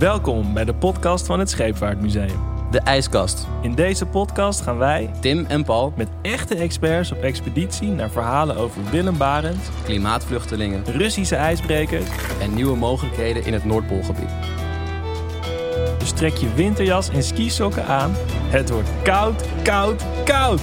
Welkom bij de podcast van het Scheepvaartmuseum. De IJskast. In deze podcast gaan wij Tim en Paul, met echte experts op expeditie naar verhalen over Willem Barent, klimaatvluchtelingen Russische ijsbrekers. en nieuwe mogelijkheden in het Noordpoolgebied. Dus trek je winterjas en skisokken aan. Het wordt koud, koud, koud.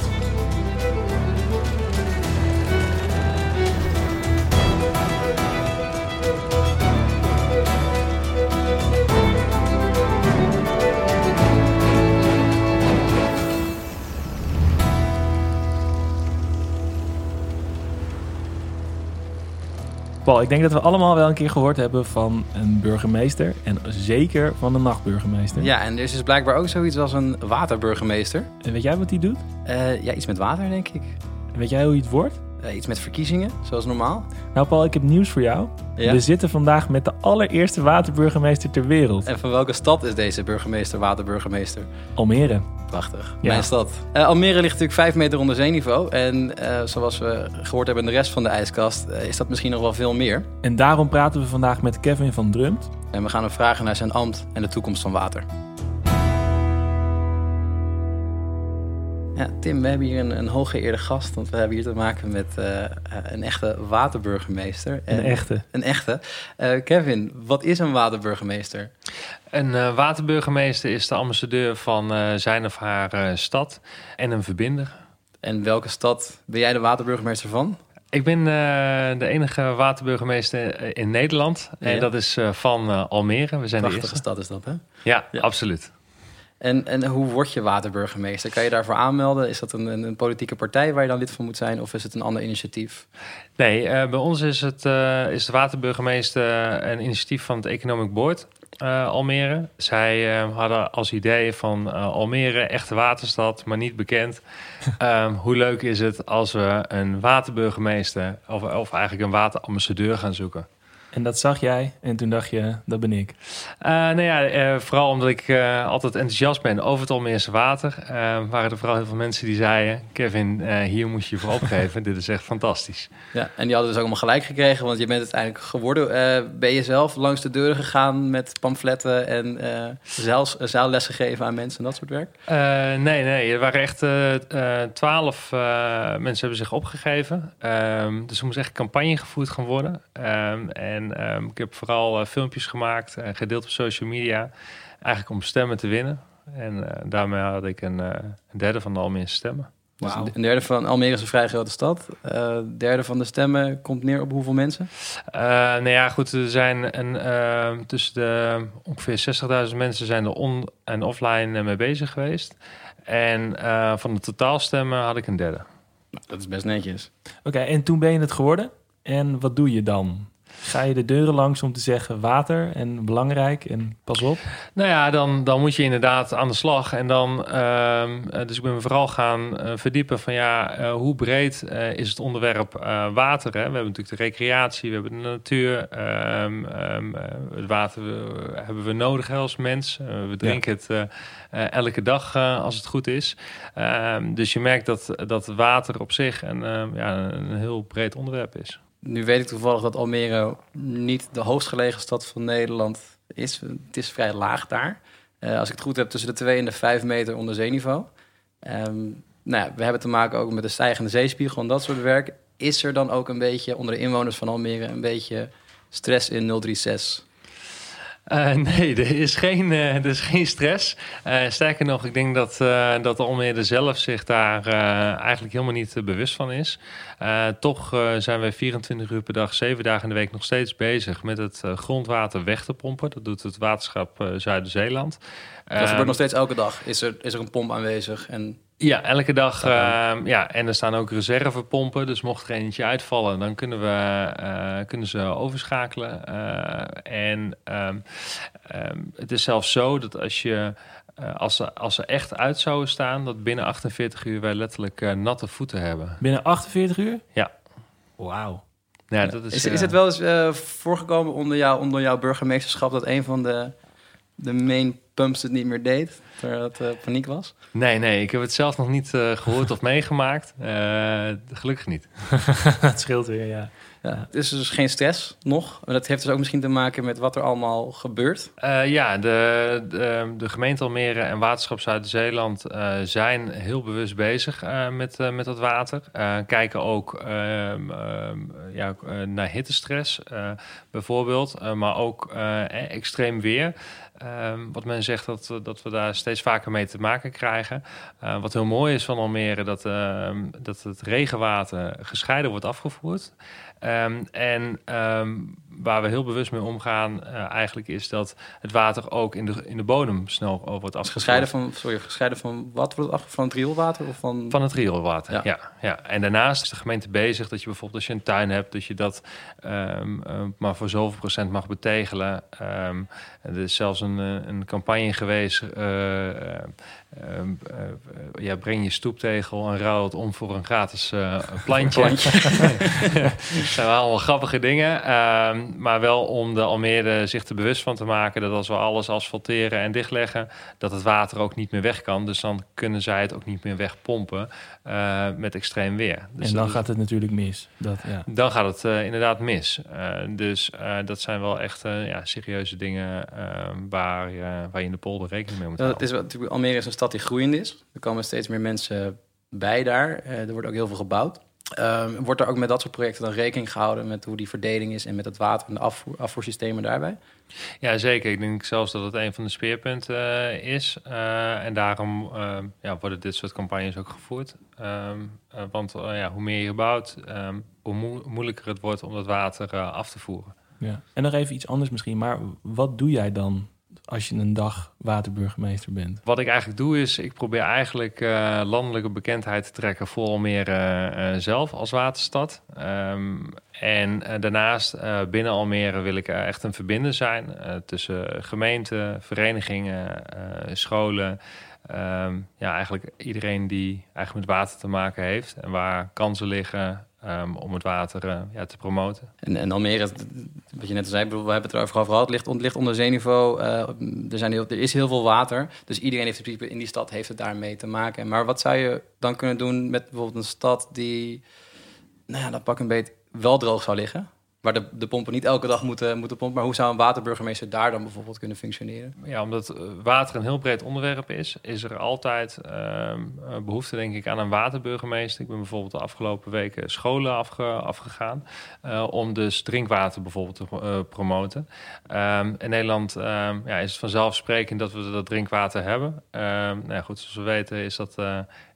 Paul, ik denk dat we allemaal wel een keer gehoord hebben van een burgemeester. En zeker van de nachtburgemeester. Ja, en er is dus blijkbaar ook zoiets als een waterburgemeester. En weet jij wat die doet? Eh, ja, iets met water, denk ik. En weet jij hoe hij het wordt? Eh, iets met verkiezingen, zoals normaal. Nou Paul, ik heb nieuws voor jou. Ja. We zitten vandaag met de allereerste waterburgemeester ter wereld. En van welke stad is deze burgemeester, waterburgemeester? Almere. Prachtig. Ja. Mijn stad. Eh, Almere ligt natuurlijk vijf meter onder zeeniveau. En eh, zoals we gehoord hebben in de rest van de ijskast, is dat misschien nog wel veel meer. En daarom praten we vandaag met Kevin van Drumt. En we gaan hem vragen naar zijn ambt en de toekomst van water. Ja, Tim, we hebben hier een, een hooggeëerde gast, want we hebben hier te maken met eh, eh, een echte waterburgemeester. Een En- echte. Een echte. Eh, Kevin, wat is een waterburgemeester? Een eh, waterburgemeester is de ambassadeur van eh, zijn of haar eh, stad en een verbinder. En welke stad ben jij de waterburgemeester van? Ik ben eh, de enige waterburgemeester in Nederland. Ja. En dat is eh, van Almere. We zijn de Prachtige eerste. stad is dat, hè? Ja, Ja. absoluut. En, en hoe word je waterburgemeester? Kan je daarvoor aanmelden? Is dat een, een, politieke partij waar je dan lid van moet zijn? Of is het een ander initiatief? Nee, eh, bij ons is, het, eh, is de waterburgemeester een initiatief van het Economic Board eh, Almere. Zij hadden als idee van Almere, echte waterstad, maar niet bekend. Ehm, hoe leuk is het als we een waterburgemeester of, of eigenlijk een waterambassadeur gaan zoeken? En dat zag jij en toen dacht je, dat ben ik. Eh, nou ja, eh, vooral omdat ik eh, altijd enthousiast ben over het Almeerse water. eh, waren er vooral heel veel mensen die zeiden... Kevin, eh, hier moet je je voor opgeven. Dit is echt fantastisch. Ja, en die hadden dus ook allemaal gelijk gekregen, want je bent het uiteindelijk geworden. Eh, ben je zelf langs de deuren gegaan met pamfletten en eh zelfs zaalles gegeven aan mensen en dat soort werk? Eh, nee, nee, er waren echt twaalf eh, mensen hebben zich opgegeven. Ehm, dus er moest echt campagne gevoerd gaan worden. Ehm, en ehm, ik heb vooral eh, filmpjes gemaakt, en gedeeld op social media. Eigenlijk om stemmen te winnen. En eh, daarmee had ik een, eh, een derde van de Almeerse stemmen. Dus een derde van Almere is een vrij grote stad. Eh, een derde van de stemmen komt neer op hoeveel mensen? Uh, nou ja, goed, er zijn een, eh, tussen de ongeveer 60.000 mensen zijn er on- en offline eh, mee bezig geweest. En eh, van de totaalstemmen had ik een derde. Nou, dat is best netjes. Oké, en toen ben je het geworden. En wat doe je dan? Ga je de deuren langs om te zeggen water en belangrijk en pas op? Nou ja, dan, dan moet je inderdaad aan de slag. En dan, ehm, eh, dus ik ben me vooral gaan eh, verdiepen van ja, eh, hoe breed is het onderwerp water? Hè? We hebben natuurlijk de recreatie, we hebben de natuur. ehm, ehm, eh, het water hebben we nodig hè, als mens. We drinken het elke dag als het goed is. Dus je merkt dat, dat water op zich een, ja, een heel breed onderwerp is. Nu weet ik toevallig dat Almere niet de hoogstgelegen stad van Nederland is. Het is vrij laag daar. Eh, als ik het goed heb, tussen de 2 en de 5 meter onder zeeniveau. Ehm, nou ja, we hebben te maken ook met de stijgende zeespiegel en dat soort werk. Is er dan ook een beetje onder de inwoners van Almere een beetje stress in 036? Eh, nee, er is geen, eh, er is geen stress. Eh, sterker nog, ik denk dat, dat Almere zelf zich daar eigenlijk helemaal niet bewust van is. Toch zijn wij 24 uur per dag, 7 dagen in de week nog steeds bezig met het grondwater weg te pompen. Dat doet het waterschap Zuiden-Zeeland. Dat gebeurt nog steeds elke dag. Is er, is er een pomp aanwezig? En Ja, elke dag. Staat aan. eh, ja, en er staan ook reservepompen. Dus mocht er eentje uitvallen, dan kunnen, we, eh, kunnen ze overschakelen. Eh, en ehm, ehm, het is zelfs zo dat als je. eh, als, ze, als ze echt uit zouden staan, dat binnen 48 uur wij letterlijk eh, natte voeten hebben. Binnen 48 uur? Ja. Wauw. Ja, dat is, is, is het wel eens eh, voorgekomen onder, jou, onder jouw burgemeesterschap dat een van de, de main Pumps het niet meer deed, terwijl het uh, paniek was? Nee, nee, ik heb het zelf nog niet uh, gehoord of meegemaakt. Uh, gelukkig niet. dat scheelt weer, ja. Ja, het is dus geen stress nog. Dat heeft dus ook misschien te maken met wat er allemaal gebeurt. Uh, ja, de, de, de, gemeente Almere en Waterschap Zuid-Zeeland uh, zijn heel bewust bezig uh, met, met dat water. kijken ook ehm, ehm, ja, naar hittestress bijvoorbeeld, maar ook extreem weer. Um, wat men zegt dat, dat we daar steeds vaker mee te maken krijgen. Wat heel mooi is van Almere, dat, dat het regenwater gescheiden wordt afgevoerd. Um, en um, waar we heel bewust mee omgaan, uh, eigenlijk is dat het water ook in de, in de bodem snel wordt afgevoerd. Gescheiden van, sorry, gescheiden van wat wordt het Van het rioolwater? Of van... van het rioolwater, ja. ja. ja, En daarnaast is de gemeente bezig dat je bijvoorbeeld als je een tuin hebt, dat je dat um, uh, maar voor zoveel procent mag betegelen. Er is zelfs een, eh, een campagne geweest. Uh, ja, breng je stoeptegel en ruil het om voor een gratis plantje. plantje. dat zijn wel allemaal grappige dingen. Ehm, maar wel om de Almere zich er bewust van te maken dat als we alles asfalteren en dichtleggen, dat het water ook niet meer weg kan. Dus dan kunnen zij het ook niet meer wegpompen uh, met extreem weer. Dus en dan gaat het natuurlijk mis. Dat, ja. Dan gaat het uh, inderdaad mis. Uh, dus dat zijn wel echt ja, serieuze dingen waar, waar je in de polder rekening mee moet houden. Het is natuurlijk, Almere is een stad die groeiend is. Er komen steeds meer mensen bij daar. er wordt ook heel veel gebouwd. Um, wordt er ook met dat soort projecten dan rekening gehouden met hoe die verdeling is en met het water en de afvoer, afvoersystemen daarbij? Ja, zeker. Ik denk zelfs dat het een van de speerpunten uh, is. Uh, en daarom uh, ja, worden dit soort campagnes ook gevoerd. Um, want ja, hoe meer je bouwt, um, hoe mo moeilijker het wordt om dat water af te voeren. Ja. En nog even iets anders misschien, maar wat doe jij dan als je een dag waterburgemeester bent? Wat ik eigenlijk doe is, ik probeer eigenlijk uh, landelijke bekendheid te trekken voor Almere uh, zelf als waterstad. Um, en daarnaast binnen Almere wil ik echt een verbinder zijn tussen gemeenten, verenigingen, scholen. Um, ja, eigenlijk iedereen die eigenlijk met water te maken heeft en waar kansen liggen, Um, om het water uh, ja, te promoten. En, en Almere, wat je net zei, we hebben het erover gehad, het ligt, ligt onder zeeniveau. Uh, er, zijn heel, er is heel veel water, dus iedereen heeft in in die stad heeft het daarmee te maken. Maar wat zou je dan kunnen doen met bijvoorbeeld een stad die, nou ja, dat pak een beetje wel droog zou liggen? Waar de, de pompen niet elke dag moeten, moeten pompen. Maar hoe zou een waterburgemeester daar dan bijvoorbeeld kunnen functioneren? Ja, omdat eh, water een heel breed onderwerp is, is er altijd uh, behoefte, denk ik, aan een waterburgemeester. Ik ben bijvoorbeeld de afgelopen weken scholen afge, afgegaan uh, om dus drinkwater bijvoorbeeld te uh, promoten. Um, in Nederland um, ja, is het vanzelfsprekend dat we dat drinkwater hebben. nou ja, goed, zoals we weten is dat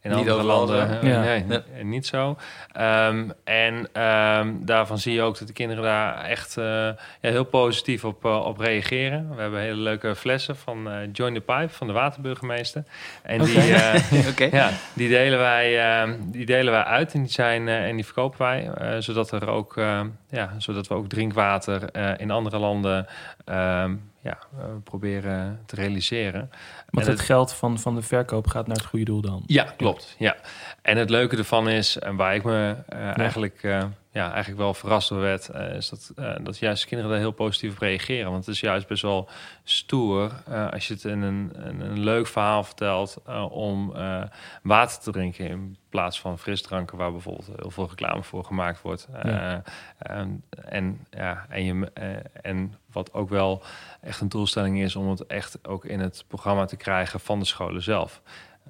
in niet andere landen ja. nee, niet zo. Um, en um, daarvan zie je ook dat de kinderen daar echt uh, ja, heel positief op, uh, op reageren. We hebben hele leuke flessen van uh, Join the Pipe van de waterburgemeester. En okay. die, okay. ja, die, delen wij, uh, die delen wij uit en die, zijn, en die verkopen wij. zodat, er ook, ja, zodat we ook drinkwater in andere landen ja, proberen te realiseren. Want het, het, geld van, van de verkoop gaat naar het goede doel dan? Ja, klopt. Ja. En het leuke ervan is, en waar ik me uh, eigenlijk, uh, ja, eigenlijk wel verrast door werd, uh, is dat, dat juist kinderen daar heel positief op reageren. Want het is juist best wel stoer als je het in een, een, een leuk verhaal vertelt om water te drinken in plaats van frisdranken, waar bijvoorbeeld heel veel reclame voor gemaakt wordt. Ja. en, en, ja, en, je, en wat ook wel echt een doelstelling is om het echt ook in het programma te krijgen van de scholen zelf.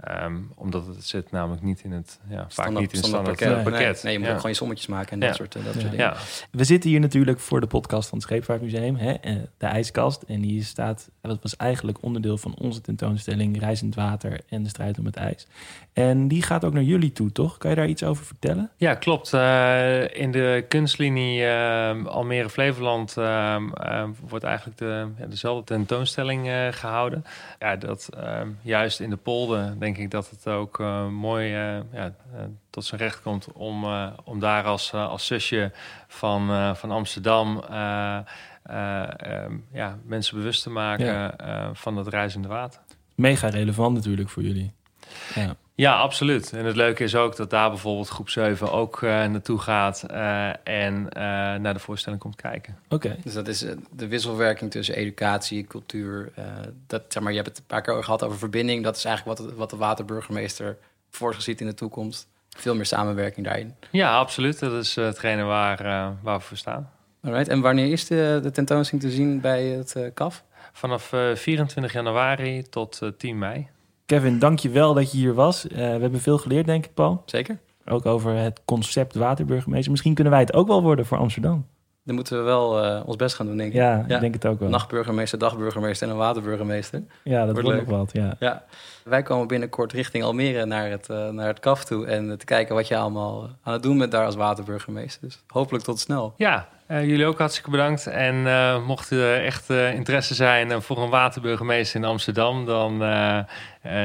Um, omdat het zit namelijk niet in het, ja, vaak niet in het standaard pakket. pakket. Nee, je moet ja. ook gewoon je sommetjes maken en dat, soort, dat soort dingen. We zitten hier natuurlijk voor de podcast van het Scheepvaartmuseum, hè, eh, de ijskast. En die staat, dat was eigenlijk onderdeel van onze tentoonstelling Reizend Water en de strijd om het ijs. En die gaat ook naar jullie toe, toch? Kan je daar iets over vertellen? Ja, klopt. Uh, in de kunstlinie uh, Almere Flevoland uh, wordt eigenlijk de, ja, dezelfde tentoonstelling gehouden. Ja, dat ehm, juist in de polder denk ik dat het ook uh, mooi uh, ja, uh, tot zijn recht komt om, om daar als, als zusje van, van Amsterdam um, ja, mensen bewust te maken ja. van het reizende water. Mega relevant natuurlijk voor jullie. Ja. Ja, absoluut. En het leuke is ook dat daar bijvoorbeeld groep 7 ook uh, naartoe gaat uh, en uh, naar de voorstelling komt kijken. Oké. Dus dat is de wisselwerking tussen educatie, cultuur. dat, zeg maar, je hebt het een paar keer gehad over verbinding. Dat is eigenlijk wat, wat de waterburgemeester voorziet in de toekomst. Veel meer samenwerking daarin. Ja, absoluut. Dat is hetgene waar, waar we voor staan. Alright. En wanneer is de, de tentoonstelling te zien bij het KAF? Vanaf 24 januari tot 10 mei. Kevin, dank je wel dat je hier was. Uh, we hebben veel geleerd, denk ik, Paul. Zeker. Ook over het concept waterburgemeester. Misschien kunnen wij het ook wel worden voor Amsterdam. Dan moeten we wel uh, ons best gaan doen, denk ik. Ja, ik denk het ook wel. Nachtburgemeester, dagburgemeester en een waterburgemeester. Ja, dat wordt, wordt nog wat, ja. ja. Wij komen binnenkort richting Almere naar het, uh, naar het KAF toe... en te kijken wat je allemaal aan het doen bent daar als waterburgemeester. Dus hopelijk tot snel. Ja, uh, jullie ook hartstikke bedankt. En uh, mocht er echt uh, interesse zijn voor een waterburgemeester in Amsterdam, dan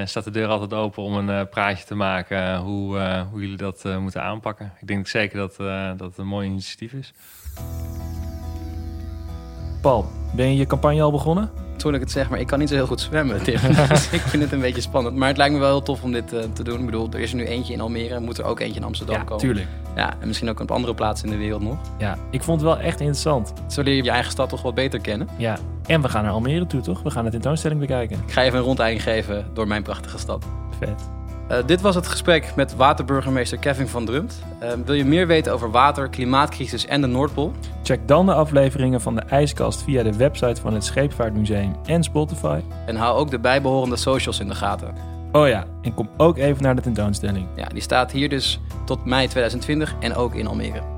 staat de deur altijd open om een praatje te maken hoe, hoe jullie dat moeten aanpakken. Ik denk zeker dat, dat het een mooi initiatief is. Paul, ben je je campagne al begonnen? toen ik het zeg, maar ik kan niet zo heel goed zwemmen. dus ik vind het een beetje spannend. Maar het lijkt me wel heel tof om dit uh, te doen. Ik bedoel, er is er nu eentje in Almere. Moet er ook eentje in Amsterdam ja, komen. Tuurlijk. Ja, en misschien ook op andere plaatsen in de wereld nog. Ja, ik vond het wel echt interessant. Zo leer je je eigen stad toch wat beter kennen. Ja, en we gaan naar Almere toe, toch? We gaan de tentoonstelling bekijken. Ik ga even een rondleiding geven door mijn prachtige stad. Vet. Uh, dit was het gesprek met waterburgemeester Kevin van Drumt. Uh, wil je meer weten over water, klimaatcrisis en de Noordpool? Check dan de afleveringen van de IJskast via de website van het Scheepvaartmuseum en Spotify. En hou ook de bijbehorende socials in de gaten. Oh ja, en kom ook even naar de tentoonstelling. Ja, die staat hier dus tot mei 2020 en ook in Almere.